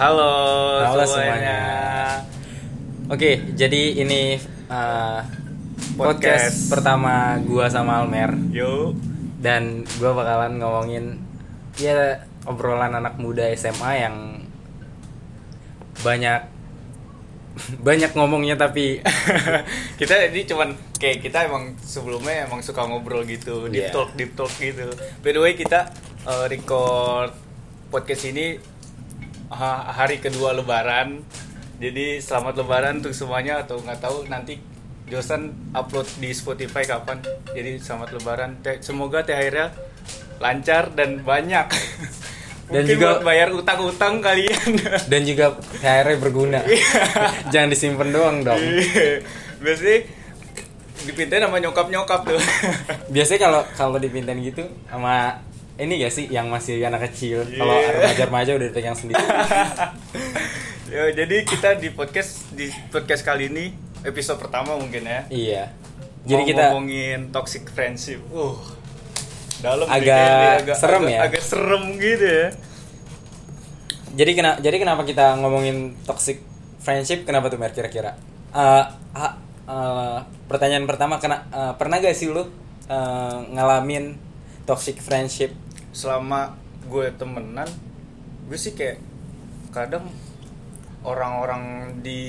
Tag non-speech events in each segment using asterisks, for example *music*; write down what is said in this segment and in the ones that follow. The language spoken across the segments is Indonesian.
Halo, Halo semuanya. semuanya. Oke, jadi ini uh, podcast. Podcast. pertama gua sama Almer Yuk. dan gua bakalan ngomongin ya obrolan anak muda SMA yang banyak *laughs* banyak ngomongnya tapi *laughs* kita ini cuman kayak kita emang sebelumnya emang suka ngobrol gitu, deep Iya. talk, deep talk gitu. By the way, kita uh, record podcast ini hari kedua lebaran. Jadi selamat lebaran untuk semuanya atau nggak tahu nanti Josan upload di Spotify kapan. Jadi selamat lebaran. Semoga THR-nya lancar dan banyak. Dan Mungkin juga- buat bayar utang-utang kalian. dan juga THR berguna. Jangan disimpan doang dong. Iya. Biasanya dipintain sama nyokap-nyokap tuh. Biasanya kalau kalau dipintain gitu sama ini gak sih yang masih anak kecil, Iya. kalau remaja-remaja udah dipegang sendiri. *laughs* ya, jadi kita di podcast di podcast kali ini episode pertama mungkin ya. iya. Jadi Mau kita ngomongin toxic friendship. Uh. Dalam Agak kayaknya, serem agak, ya? Agak serem gitu ya. Jadi kenapa jadi kenapa kita ngomongin toxic friendship kenapa tuh Mer kira-kira? Eh, ah, eh, pertanyaan pertama kena eh, pernah gak sih lu eh, ngalamin toxic friendship? Selama gue temenan, gue sih kayak kadang orang-orang di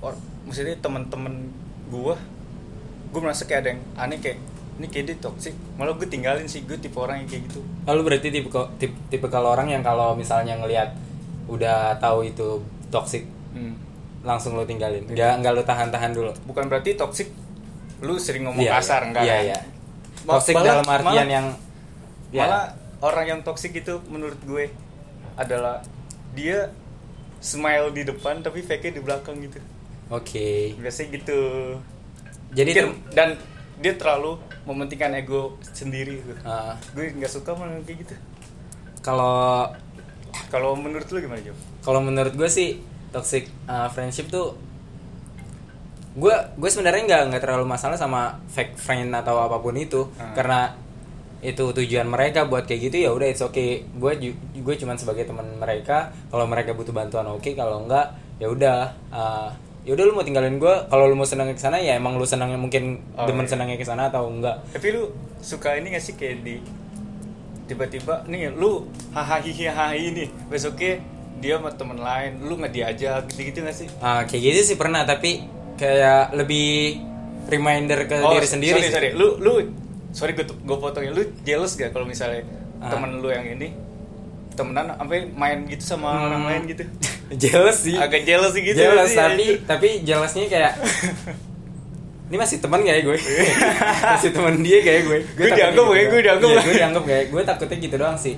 or, maksudnya temen-temen gue gue merasa kayak ada yang aneh kayak ini kayak dia toxic malah gue tinggalin sih gue tipe orang yang kayak gitu Lalu berarti tipe tipe, tipe kalau orang yang kalau misalnya ngelihat udah tahu itu toxic Hmm. langsung lu tinggalin. Enggak enggak lu tahan-tahan dulu. bukan berarti toxic lu sering ngomong Iya, kasar enggak Iya, kan? iya. Toxic malah- dalam artian malah- yang ya. malah orang yang toxic itu menurut gue adalah dia smile di depan tapi fake di belakang gitu Oke. biasanya gitu Jadi Mungkin- dan dia terlalu mementingkan ego sendiri gitu. eh, gue nggak suka malah kayak gitu kalau kalau menurut lu gimana Jo? kalau menurut gue sih toxic uh, friendship tuh gue gue sebenarnya nggak nggak terlalu masalah sama fake friend atau apa pun itu. Hmm. karena itu tujuan mereka buat kayak gitu ya udah it's okay. Gue gue cuman sebagai teman mereka. Kalau mereka butuh bantuan oke. Kalau enggak ya udah uh, ya udah lu mau tinggalin gue kalau lu mau senang ke sana ya emang lu senangnya mungkin Oh, demen iya. senangnya ke sana atau enggak tapi lu suka ini gak sih kayak di tiba-tiba nih lu hahaha nih besoknya dia sama temen lain lu nggak diajak gitu-gitu gak sih? Ah, kayak gitu sih pernah tapi kayak lebih reminder ke diri sendiri Oh, sorry, sih. sorry. lu lu sorry gue gue potongin lu jealous gak kalau misalnya Ah. temen lu yang ini temenan sampai main gitu sama Hmm. orang lain gitu *laughs* jealous sih agak jealous sih gitu jealous sih, tapi anjir. tapi jealousnya kayak *laughs* ini masih teman gak ya gue *laughs* masih teman dia kayak gue Gue takutnya dianggap ya, doang. gue dianggap ya. gue dianggap kayak gue takutnya gitu doang sih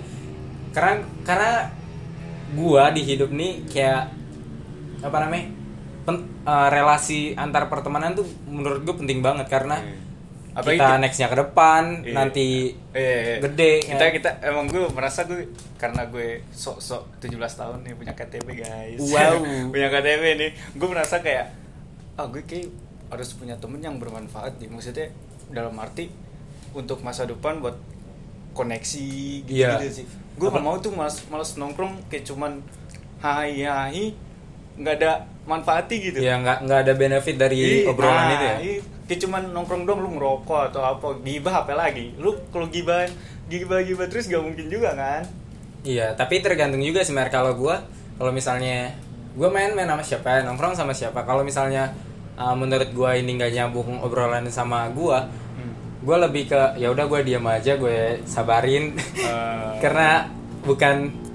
karena karena gue di hidup nih kayak apa namanya pen- eh, relasi antar pertemanan tuh menurut gue penting banget karena Apalagi kita ki- nextnya ke depan Iya. nanti Iya, iya. gede kita ya. kita emang gue merasa gue karena gue sok sok 17 tahun nih punya KTP guys Wow. *laughs* punya KTP nih gue merasa kayak ah gue kayak harus punya temen yang bermanfaat nih maksudnya dalam arti untuk masa depan buat koneksi gitu, Iya. gitu sih gue Apa- gak mau tuh malas malas nongkrong kayak cuman hai hai nggak ada manfaati gitu. Ya nggak nggak ada benefit dari Ih, obrolan nah, itu ya? kayak cuman nongkrong dong lu ngerokok atau apa gibah apa lagi? Lu kalau gibah gibah gibah terus gak mungkin juga kan? Iya, tapi tergantung juga sih Mer. Kalau gua kalau misalnya gua main main sama siapa, nongkrong sama siapa. Kalau misalnya uh, menurut gua ini nggak nyambung obrolan sama gua, gua lebih ke ya udah gua diam aja, gue sabarin. Eh, *laughs* karena bukan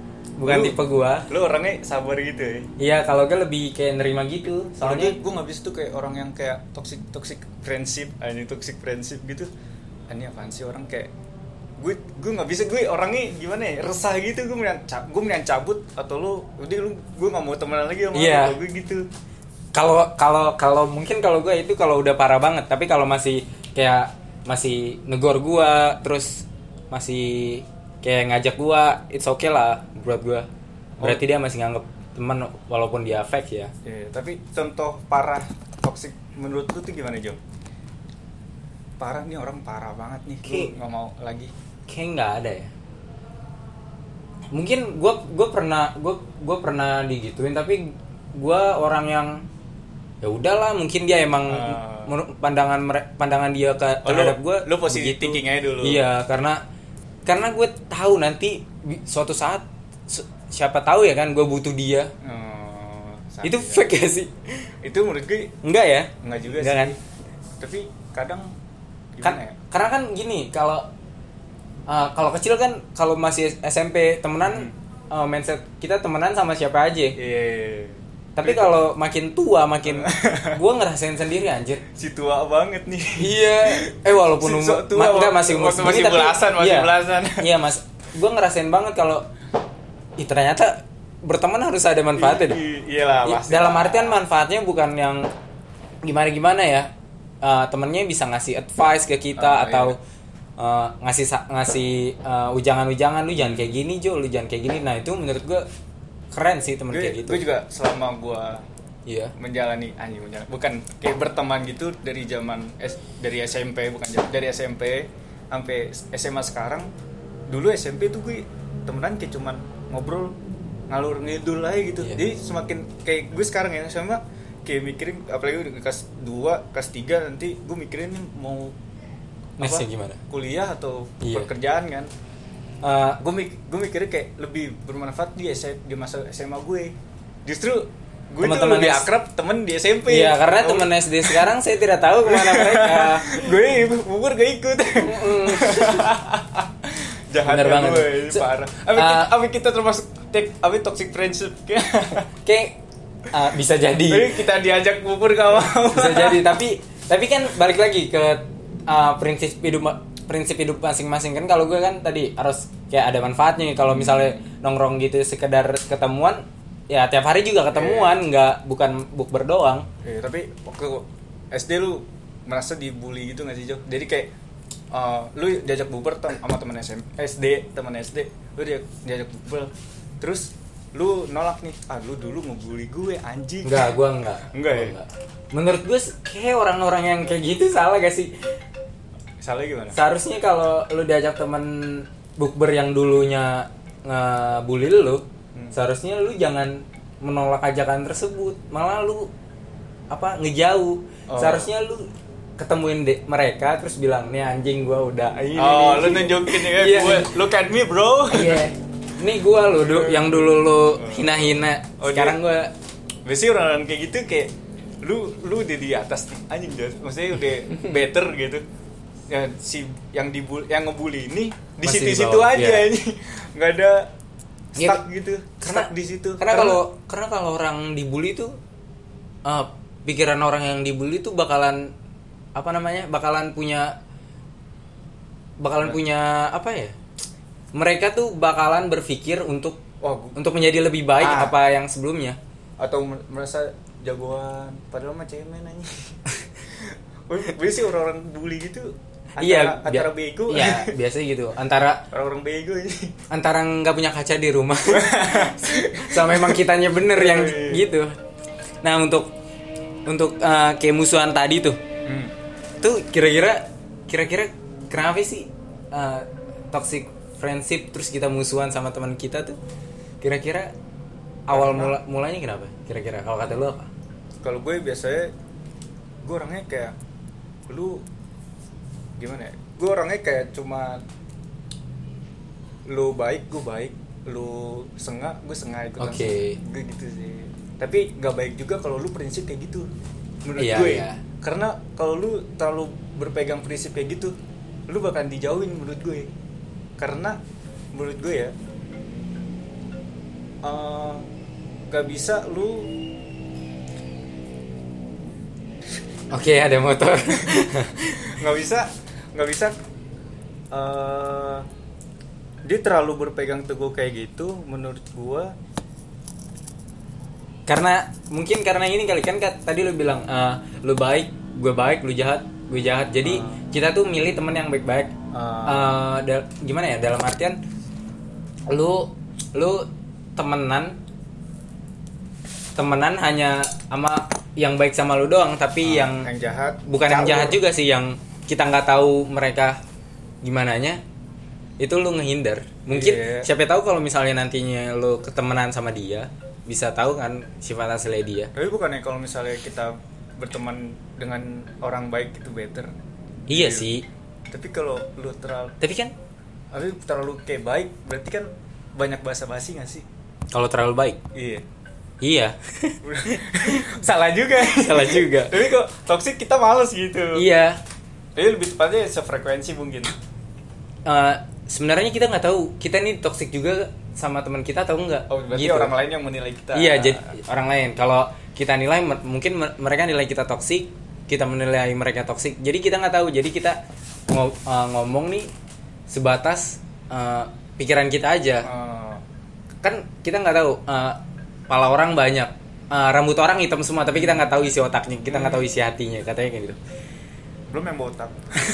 bukan Lu- tipe gua. lu orangnya sabar gitu ya Iya, kalau gue lebih kayak nerima gitu. soalnya Soalnya gue nggak bisa tuh kayak orang yang kayak toxic toxic friendship ini toxic friendship gitu Ah, ini apaan sih orang kayak gue gue nggak bisa gue orangnya gimana ya resah gitu gue mendingan ca- gue mendingan cabut atau lu udah lu gue nggak mau temenan lagi sama Iya. kalau gue gitu kalau kalau kalau mungkin kalau gue itu kalau udah parah banget, tapi kalau masih kayak masih negor gua terus masih kayak ngajak gua it's okay lah buat gua. Berarti dia masih nganggep teman walaupun dia fake ya. Iya, tapi contoh parah toxic menurut lu tuh gimana Jom? Parah nih orang parah banget nih, Ki- lu nggak mau lagi. kayak nggak ada ya? Mungkin gue gue pernah gue gue pernah digituin tapi gue orang yang ya udahlah mungkin dia emang menurut pandangan pandangan dia ke Oh, terhadap gue lu positive thinking aja dulu. iya karena karena gue tahu nanti suatu saat siapa tahu ya kan gue butuh dia. Oh, itu santai. fake gak sih? Itu menurut gue enggak ya? Enggak juga Enggak sih. kan? tapi kadang kan ya? karena kan gini kalau uh, kalau kecil kan kalau masih SMP temenan uh, mindset kita temenan sama siapa aja. Hmm. Iya. tapi kalau makin tua makin *laughs* gua ngerasain sendiri anjir si tua banget nih. iya eh walaupun Si umur tua, ma- enggak masih umur masih tapi- belasan, masih iya, belasan. *laughs* iya mas gua ngerasain banget kalau ih ternyata berteman harus ada manfaatnya I- Iyalah, Ya, pasti. dalam artian manfaatnya bukan yang gimana gimana ya Eh, temennya bisa ngasih advice ke kita Ah, atau eh, ngasih sa- ngasih eh, ujangan-ujangan lu jangan kayak gini Jo lu jangan kayak gini nah itu menurut gue keren sih temen gue, kayak gitu gue juga selama gue iya menjalani anjing menjalani bukan kayak berteman gitu dari zaman S, dari SMP bukan dari SMP sampai SMA sekarang dulu SMP tuh gue temenan kayak cuman ngobrol ngalur ngidul aja gitu Iya. jadi semakin kayak gue sekarang ya sama kayak mikirin apalagi udah kelas 2 kelas 3 nanti gue mikirin mau Nextnya gimana? kuliah atau Iya. pekerjaan kan Eh, gue mik gue mikirnya kayak lebih bermanfaat di SM, di masa SMA gue. Justru gue tuh Teman-teman lebih akrab temen di SMP iya karena Oh, temen SD sekarang saya tidak tahu ke mana mereka. *laughs* Gue bubur gak ikut. Jahat Bener ya banget. gue Se- parah. Apa uh, kita, apa kita termasuk tek apa toxic friendship? Kayak eh, bisa jadi. Kita diajak bubur gak mau. Bisa jadi tapi tapi kan balik lagi ke uh, prinsip hidup prinsip hidup masing-masing kan kalau gue kan tadi harus kayak ada manfaatnya kalau misalnya nongkrong gitu sekedar ketemuan ya tiap hari juga ketemuan nggak bukan buk berdoang Eh, tapi waktu SD lu merasa dibully gitu gak sih Jo? Jadi kayak uh, lu diajak bubar tem- sama teman SM, SD, teman SD, lu diajak, diajak bubar. Terus lu nolak nih, ah lu dulu ngebully gue anjing. nggak gue nggak Enggak ya? Menurut gue kayak orang-orang yang kayak gitu salah gak sih Salah gimana? seharusnya kalau lu diajak temen bukber yang dulunya ngebully lu Hmm. seharusnya lu jangan menolak ajakan tersebut malah lu apa ngejauh Oh. seharusnya lu ketemuin de- mereka terus bilang nih anjing gua udah ini Oh, nih." lu nunjukin ya *laughs* Iya. gue, look at me bro. iya ini gua lu du- yang dulu lu hina-hina Oh, sekarang gua Biasanya orang-orang kayak gitu kayak lu lu udah di atas nih, anjing Jas. Maksudnya udah *laughs* better gitu. Ya, si yang dibul yang ngebully ini di situ-situ aja iya. ini. *laughs* Nggak ada Iya, stuck gitu. karena stuck di situ. karena kalau karena kalau orang dibully tuh eh, pikiran orang yang dibully tuh bakalan apa namanya bakalan punya bakalan punya apa ya mereka tuh bakalan berpikir untuk gua- untuk menjadi lebih baik Ah. apa yang sebelumnya atau mer- merasa jagoan padahal mah cemen aja. *laughs* Gue sih orang-orang bully gitu antara, iya antara bego. iya biasanya gitu. Antara orang-orang bego ini antara nggak punya kaca di rumah *laughs* sama emang kitanya bener yang Oh, iya. gitu. Nah untuk untuk eh, kayak musuhan tadi tuh. Hmm. tuh kira-kira kira-kira kenapa sih uh, toxic friendship terus kita musuhan sama teman kita tuh? Kira-kira awal mula mulanya kenapa? Kira-kira kalau kata lu apa? Kalau gue biasanya gue orangnya kayak lu gimana ya gue orangnya kayak cuma lu baik gue baik lu sengak gue sengak Oke. sengak. gue gitu sih tapi nggak baik juga kalau lu prinsip kayak gitu menurut Iya, gue iya. karena kalau lu terlalu berpegang prinsip kayak gitu lu bakal dijauhin menurut gue karena menurut gue ya eh, nggak bisa lu oke ada motor *laughs* nggak bisa nggak bisa. Eh dia terlalu berpegang teguh kayak gitu menurut gua. Karena mungkin karena ini kali kan tadi lu bilang eh, lu baik gue baik lu jahat gue jahat. Jadi Ah. kita tuh milih temen yang baik-baik. Eh, dal- gimana ya dalam artian lu lu temenan temenan hanya sama yang baik sama lu doang tapi yang yang jahat. bukan yang jahat juga sih yang kita nggak tahu mereka gimana nya itu lu ngehindar mungkin Iya. siapa tahu kalau misalnya nantinya lu ketemenan sama dia bisa tahu kan sifat asli dia Tapi bukannya kalau misalnya kita berteman dengan orang baik itu better. iya Iya. sih Tapi kalau lu terlalu tapi kan tapi terlalu kayak baik, berarti kan banyak bahasa basi gak sih? kalau terlalu baik Iya. iya *laughs* Salah juga. salah juga Tapi kok toxic kita males gitu. iya Jadi lebih tepatnya sefrekuensi mungkin. Eh, sebenarnya kita nggak tahu kita nih toxic juga sama teman kita atau enggak Oh, berarti Gitu. orang lain yang menilai kita. Iya, jadi orang lain. Kalau kita nilai, mungkin mer- mereka nilai kita toksik, kita menilai mereka toksik. Jadi kita nggak tahu. Jadi kita ngo- uh, ngomong nih sebatas uh, pikiran kita aja. Oh. Kan kita nggak tahu. uh, pala orang banyak, Uh, rambut orang hitam semua, tapi kita nggak tahu isi otaknya. Kita nggak tahu isi hatinya. Katanya kayak gitu. Belum yang botak.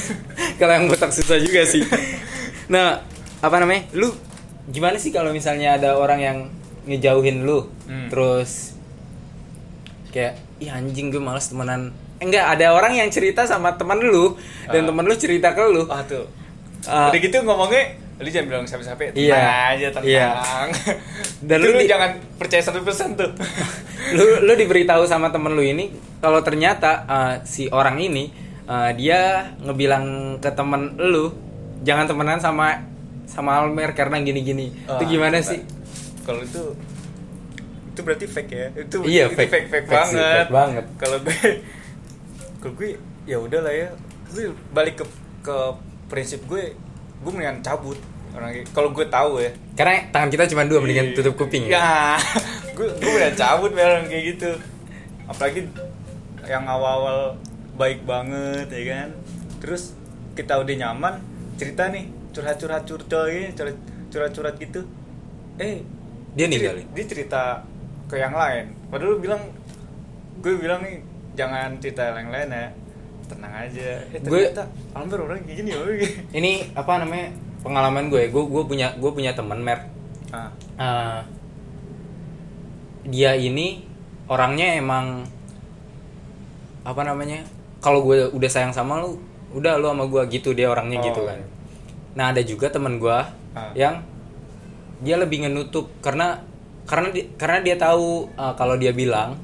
*laughs* kalau yang botak susah juga sih. Nah, apa namanya? Lu gimana sih kalau misalnya ada orang yang ngejauhin lu, Hmm. terus kayak, ih anjing gue males temenan. Eh, Enggak, ada orang yang cerita sama teman lu dan Ah. teman lu cerita ke lu. Wah tuh. Ah. Udah gitu ngomongnya, lu jangan bilang siapa-siapa. Tenang Iya. aja tenang. Iya. *laughs* Dan Dan lu, lu di- jangan percaya satu persen tuh. *laughs* lu lu diberitahu sama temen lu ini kalau ternyata uh, si orang ini uh, dia ngebilang ke temen lu jangan temenan sama sama Almer karena gini-gini. Ah, itu gimana enggak. sih? Kalau itu itu berarti fake ya. Itu Iya, itu fake. fake, fake, Fake sih, banget. fake banget. Kalau gue kalau gue ya udahlah ya. Gue balik ke ke prinsip gue gue mendingan cabut orang kalau gue tahu ya Karena tangan kita cuma dua mendingan Iya. tutup kuping ya. ya gue gue udah cabut orang kayak gitu apalagi yang awal-awal baik banget ya kan terus kita udah nyaman cerita nih curhat-curhat curcoy curhat- curhat-curhat gitu eh Dia ceri- ninggalin? dia cerita ke yang lain padahal lu bilang gue bilang nih jangan cerita yang lain ya tenang aja eh Gue- ternyata Amber orang kayak gini ya Ini apa namanya? Pengalaman gue, gue gue punya gue punya teman mer. ah Uh, dia ini orangnya emang apa namanya? Kalau gue udah sayang sama lu, udah lu sama gue gitu dia orangnya Oh, gitu kan. iya. Nah ada juga teman gue Ah. yang dia lebih ngenutup karena karena di- karena dia tahu uh, kalau dia bilang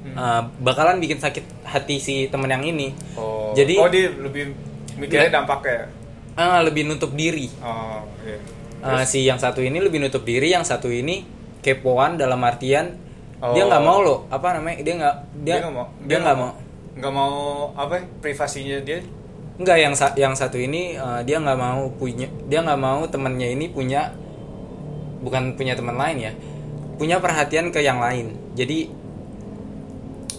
Hmm. uh, bakalan bikin sakit hati si temen yang ini. oh Jadi oh dia lebih mikirnya Ya. dampaknya uh, lebih nutup diri. oh iya Uh, si yang satu ini lebih nutup diri, yang satu ini kepoan dalam artian dia Oh. nggak mau loh apa namanya dia nggak dia nggak mau dia nggak mau nggak mau apa ya, privasinya dia? Nggak yang sa- yang satu ini uh, dia nggak mau punya dia nggak mau temannya ini punya bukan punya teman lain ya punya perhatian ke yang lain. Jadi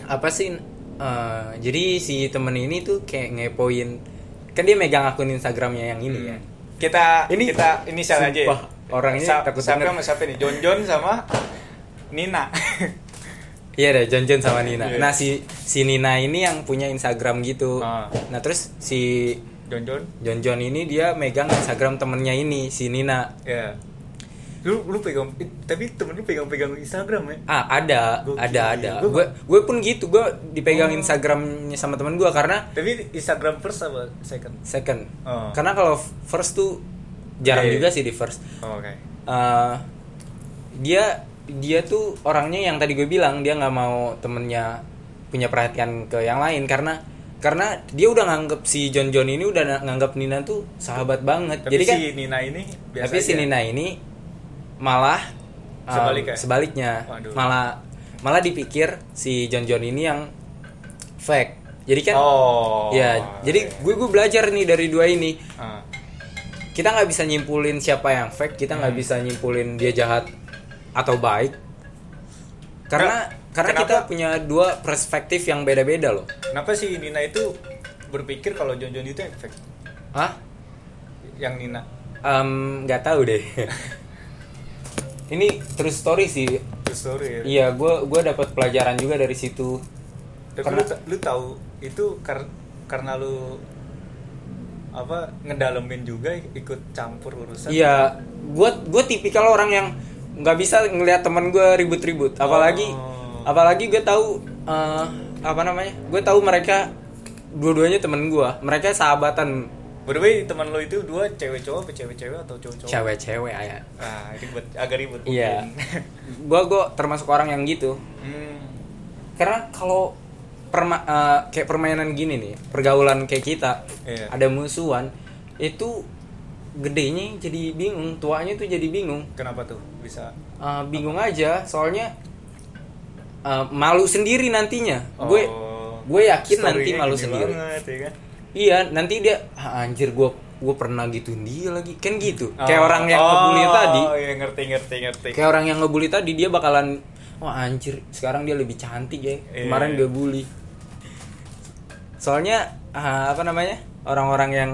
apa sih uh, jadi si temen ini tuh kayak ngepoin kan dia megang akun Instagramnya yang ini ya. Kita Ini- kita ini aja ya. ini Sa- takut siapa sama siapa nih? John John sama Nina *laughs* Iya deh, John sama Nina. Iya. Nah si si Nina ini yang punya Instagram gitu. Ah. Nah terus si John John John John ini dia megang Instagram temennya ini si Nina. ya lu lu pegang eh, tapi temen lu pegang-pegang Instagram ya Ah ada, Gokil. ada ada. Gua- Gue gue pun gitu. Gue dipegang Oh. Instagramnya sama temen gue karena tapi Instagram first apa second second. Oh. Karena kalau first tuh jarang Iya. juga sih di first. oh, oke Eh, dia dia tuh orangnya yang tadi gue bilang dia nggak mau temennya punya perhatian ke yang lain karena karena dia udah nganggep si John John ini udah nganggep Nina tuh sahabat banget tapi jadi kan si Nina ini biasa tapi si aja. Nina ini malah um, Sebaliknya? sebaliknya Waduh. malah malah dipikir si John John ini yang fake jadi kan oh ya jadi gue gue belajar nih dari dua ini Ah. kita nggak bisa nyimpulin siapa yang fake kita nggak Hmm. bisa nyimpulin dia jahat atau baik? Karena Kenapa- karena kita kenapa- punya dua perspektif yang beda-beda loh. Kenapa si Nina itu berpikir kalau John John itu fake ah yang Nina? Em, nggak tahu deh. Ini true story sih. True story ya. iya gue gue dapat pelajaran juga dari situ. Tapi Karena- lu, lu tahu itu kar- karena lu apa ngedalemin juga ikut campur urusan. iya gue gue tipikal orang yang nggak bisa ngelihat teman gue ribut-ribut apalagi Oh. apalagi gue tahu eh, apa namanya gue tahu mereka dua-duanya temen gue mereka sahabatan By the way, teman lo itu dua cewek cowok apa cewek cewek atau cowok cowok? cewek-cewek ya Ah, ribet, agak ribet. Iya. gue gue termasuk orang yang gitu hmm. karena kalau perma eh, kayak permainan gini nih pergaulan kayak kita Iya. ada musuhan itu gedenya jadi bingung tuanya tuh jadi bingung. Kenapa tuh? Bisa? Eh, bingung aja soalnya eh, malu sendiri nantinya. Gue Oh, gue yakin nanti malu sendiri. banget, ya kan? iya nanti dia "Ah, anjir gue gue pernah gituin dia lagi. Kan gitu. Kayak Oh, orang yang oh, ngebully tadi. iya ngerti ngerti ngerti. kayak orang yang ngebully tadi dia bakalan wah anjir sekarang dia lebih cantik ya. Iya. kemarin gue bully. Soalnya ah, apa namanya orang-orang yang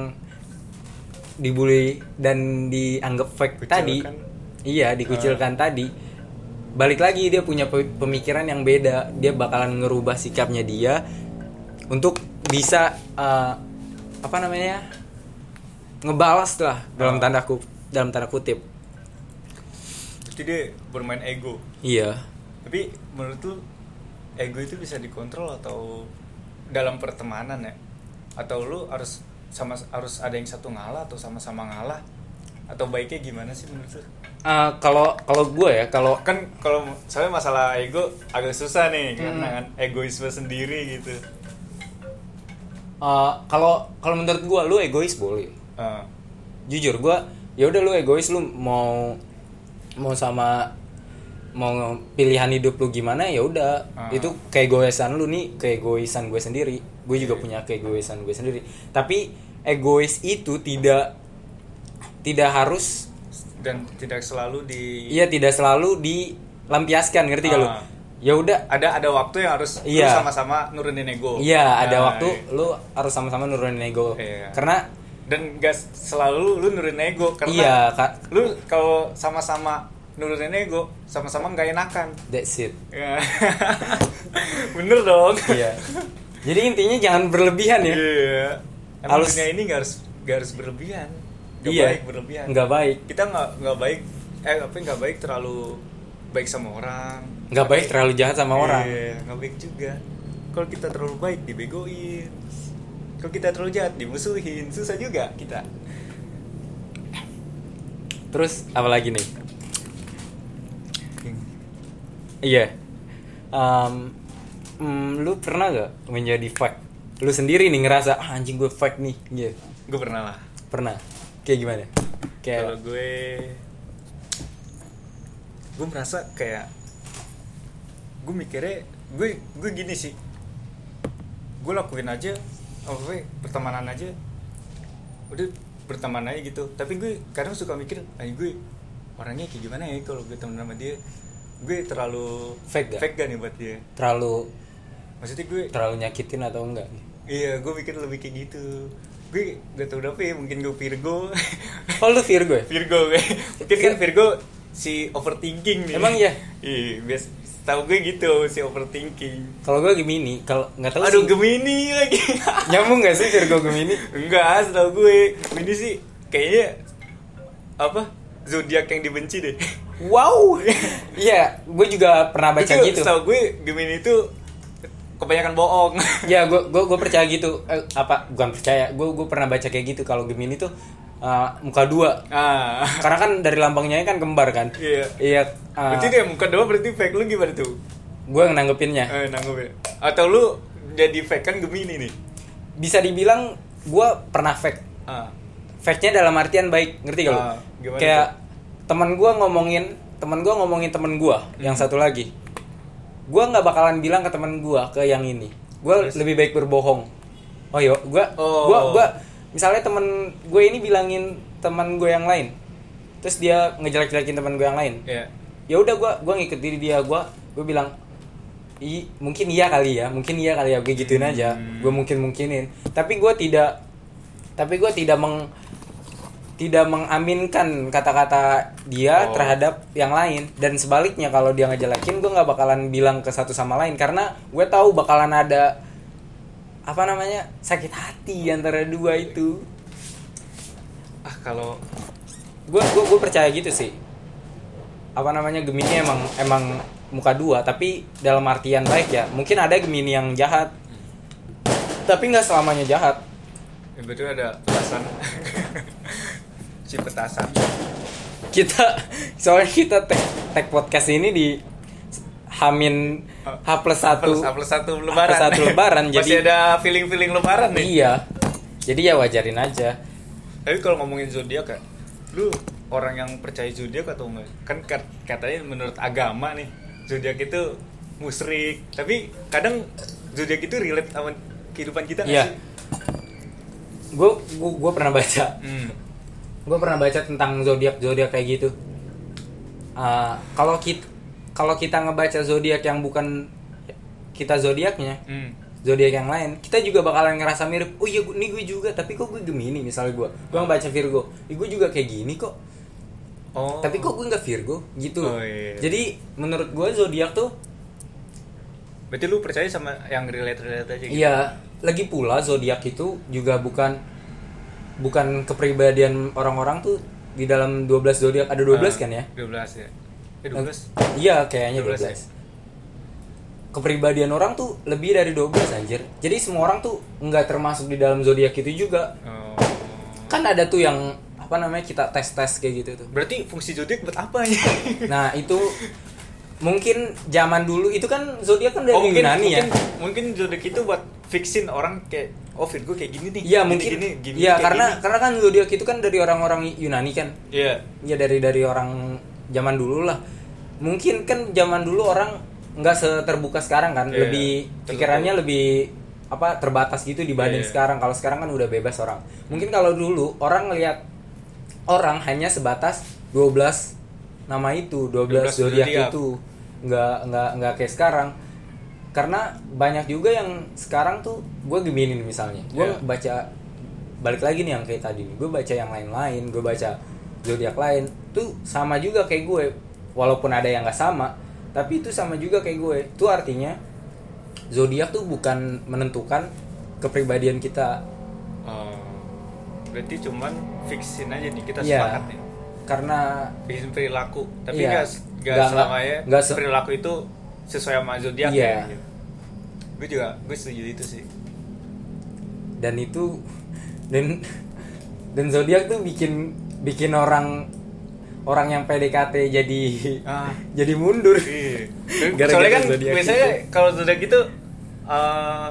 dibully dan dianggap fake Kucilkan. tadi iya dikucilkan tadi balik lagi dia punya pe- pemikiran yang beda dia bakalan ngerubah sikapnya dia untuk bisa ah, apa namanya ngebalas lah dalam Oh. tanda kutip dalam tanda kutip Berarti dia bermain ego. iya Tapi menurut lu ego itu bisa dikontrol atau dalam pertemanan ya? Atau lu harus sama harus ada yang satu ngalah atau sama-sama ngalah? Atau baiknya gimana sih menurut lu? Eh, kalau kalau gue ya kalau Kan kalau soalnya masalah ego agak susah nih Hmm. karena kan egoisme sendiri gitu. eh, kalau kalau menurut gue lu egois boleh Ah, jujur gue ya udah lu egois lu mau mau sama mau pilihan hidup lu gimana ya udah Ah. itu keegoisan lu nih keegoisan gue sendiri gue juga Iya. punya keegoisan gue sendiri tapi egois itu tidak tidak harus dan tidak selalu di iya tidak selalu dilampiaskan ngerti Ah. ya udah ada ada waktu yang harus lu Iya. sama-sama nurunin ego. iya ada Nah, waktu lu harus sama-sama nurunin ego Iya. karena dan gak selalu lu nurunin ego karena iya kak lu kalau sama-sama nurunin ego sama-sama nggak enakan that's it Ya. *laughs* bener dong iya jadi intinya jangan berlebihan ya. Iya. Emang Harus- dunia ini nggak harus nggak harus berlebihan. Nggak Iya. baik berlebihan. Nggak baik. Kita nggak nggak baik eh apa nggak baik terlalu baik sama orang. Nggak baik terlalu jahat sama orang. iya nggak baik juga. Kalau kita terlalu baik dibegoin. Kalau kita terlalu jahat dimusuhin. Susah juga kita. Terus apa lagi nih? Iya. Em, mm, lu pernah gak menjadi fake lu sendiri nih ngerasa ah, anjing gue fake nih iya gue pernah lah. Pernah? Kayak gimana? Kalau kayak gue gue merasa kayak gue mikirnya gue gue gini sih. Gue lakuin aja apa pertemanan aja. Udah berteman aja gitu. Tapi gue kadang suka mikir ay gue orangnya kayak gimana ya kalau gue temen sama dia? Gue terlalu Fake gak? fake gak nih buat dia? Terlalu maksudnya gue terlalu nyakitin atau enggak iya gue mikir lebih kayak gitu. Gue gak tau kenapa ya mungkin gue Virgo. Oh lu Virgo ya? Virgo gue. Mungkin kan Virgo si overthinking nih. Emang iya? iya bias tahu gue gitu si overthinking. Kalau gue Gemini kalau nggak tahu aduh sih. Gemini lagi. *laughs* Nyambung gak sih Virgo Gemini? Enggak setahu gue. Gemini sih kayaknya apa? Zodiak yang dibenci deh. Wow. *laughs* Iya gue juga pernah baca Itu gitu. setahu gue Gemini itu kebanyakan bohong. *laughs* Ya gue gue percaya gitu. Eh, apa? Bukan percaya. Gue gue pernah baca kayak gitu. Kalau Gemini tuh uh, muka dua. Ah. Karena kan dari lambangnya kan kembar kan? Iya. Iya uh, berarti dia muka doang berarti fake. Lu gimana tuh? Gue yang nanggepinnya. Eh nanggung ya atau lu jadi fake? Kan Gemini nih. Bisa dibilang gue pernah fake. Ah. Fake-nya dalam artian baik. Ngerti gak lu? Ah, gimana kayak teman gue ngomongin teman gue ngomongin teman gue yang Hmm. satu lagi gue nggak bakalan bilang ke teman gue ke yang ini gue Terus? lebih baik berbohong oh yo gue Oh. gue gue misalnya temen gue ini bilangin teman gue yang lain terus dia ngejelek-jelekin teman gue yang lain ya ya udah gue gue ngikut diri dia gue gue bilang i mungkin iya kali ya mungkin iya kali ya gue gituin aja Hmm. gue mungkin mungkinin tapi gue tidak tapi gue tidak meng tidak mengaminkan kata-kata dia Oh. terhadap yang lain. Dan sebaliknya kalau dia ngejelekin gue nggak bakalan bilang ke satu sama lain. Karena gue tahu bakalan ada apa namanya sakit hati antara dua itu. Ah kalau gue gue gue percaya gitu sih. Apa namanya Gemini emang emang muka dua. Tapi dalam artian baik ya mungkin ada Gemini yang jahat. Tapi nggak selamanya jahat. Kebetulan ada petasan. *laughs* si petasan. kita soalnya kita tag, tag podcast ini di Hamin H plus satu Plus, plus satu lebaran. H plus satu lebaran, *laughs* Masih jadi- ada feeling-feeling lebaran nih. iya jadi ya wajarin aja Tapi kalau ngomongin zodiak ya, lu orang yang percaya zodiak atau enggak? Kan kat- katanya menurut agama nih, zodiak itu musrik. Tapi kadang zodiak itu relate sama kehidupan kita iya gue gue pernah baca Hmm. Gue pernah baca tentang zodiak zodiak kayak gitu Ah, kalau kita kalau kita ngebaca zodiak yang bukan kita zodiaknya Hmm. zodiak yang lain kita juga bakalan ngerasa mirip oh iya ini gue juga tapi kok gue gemini misalnya gue gue ngebaca Virgo "Ih, gue juga kayak gini kok Oh. tapi kok gue nggak Virgo gitu Oh, iya. jadi menurut gue zodiak tuh Berarti lu percaya sama yang relate-relate aja gitu? iya lagi pula zodiak itu juga bukan bukan kepribadian orang-orang tuh di dalam 12 zodiak ada 12 Ah, kan ya 12 ya. Eh 12. iya kayaknya 12 12, ya? kepribadian orang tuh lebih dari 12 anjir jadi semua orang tuh nggak termasuk di dalam zodiak itu juga Oh. kan ada tuh yang apa namanya kita tes tes kayak gitu tuh Berarti fungsi zodiak buat apa ya? *laughs* nah itu mungkin zaman dulu itu kan zodiak kan dari Oh, mungkin, Yunani ya mungkin, mungkin zodiak itu buat fixin orang kayak oh Virgo kayak gini nih. iya mungkin gini, gini, iya kayak karena gini. karena kan zodiak itu kan dari orang-orang Yunani kan Iya. ya dari dari orang zaman dulu lah mungkin kan zaman dulu orang nggak seterbuka sekarang kan Iya, lebih tertutup. pikirannya lebih apa terbatas gitu dibanding Iya. sekarang kalau sekarang kan udah bebas orang mungkin kalau dulu orang ngelihat orang hanya sebatas 12 nama itu 12, 12 zodiak zodiak. itu nggak nggak nggak kayak sekarang karena banyak juga yang sekarang tuh gue gemini misalnya gue Iya. baca balik lagi nih yang kayak tadi nih gue baca yang lain-lain gue baca zodiak lain tuh sama juga kayak gue walaupun ada yang nggak sama tapi itu sama juga kayak gue itu artinya zodiak tuh bukan menentukan kepribadian kita Oh. Berarti cuman fixin aja nih kita Iya. sepakat nih. karena Fixin perilaku. Tapi Iya. nggak nggak Nggak- selamanya nggak se- perilaku itu sesuai sama zodiak Iya. ya. Gitu. Gue juga gue setuju itu sih. dan itu dan dan zodiak tuh bikin bikin orang orang yang PDKT jadi Ah. *laughs* jadi mundur Iya. *laughs* Gara-gara Soalnya kan zodiak biasanya itu. kalau zodiak itu eh,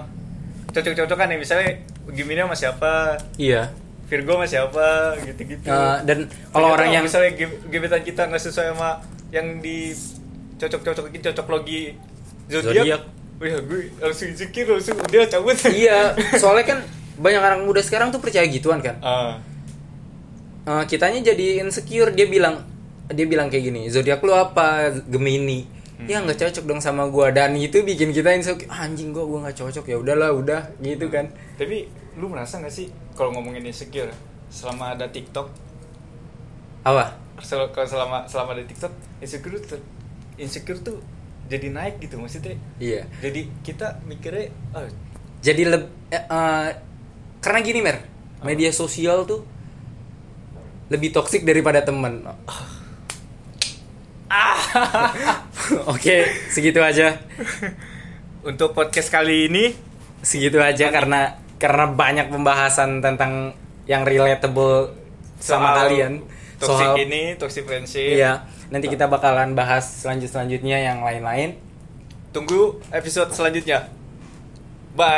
cocok-cocokan nih misalnya Gemini sama siapa, iya Virgo sama siapa gitu-gitu. Eh, dan kalau orang yang misalnya ge- gebetan kita nggak sesuai sama yang di cocok-cocokin cocok logi zodiak, wih gue langsung insecure langsung udah cabut. *laughs* iya soalnya kan banyak orang muda sekarang tuh percaya gituan kan. Ah, Eh, kitanya jadi insecure. Dia bilang dia bilang kayak gini zodiak lu apa? Gemini. Ya nggak cocok dong sama gua. Dan itu bikin kita insecure. "Ah, anjing gua gua nggak cocok. Ya udahlah udah gitu kan. tapi lu merasa nggak sih kalau ngomongin insecure selama ada TikTok, apa? Sel- selama selama ada TikTok insecure tuh insecure tuh jadi naik gitu maksudnya. iya. Jadi kita mikirnya oh, jadi leb eh, eh, karena gini mer media sosial tuh lebih toksik daripada teman *laughs* oke segitu aja. Untuk podcast kali ini segitu aja karena karena banyak pembahasan tentang yang relatable sama soal kalian. toxic ini, toxic friendship. iya nanti kita bakalan bahas selanjut selanjutnya yang lain-lain Tunggu episode selanjutnya. Bye.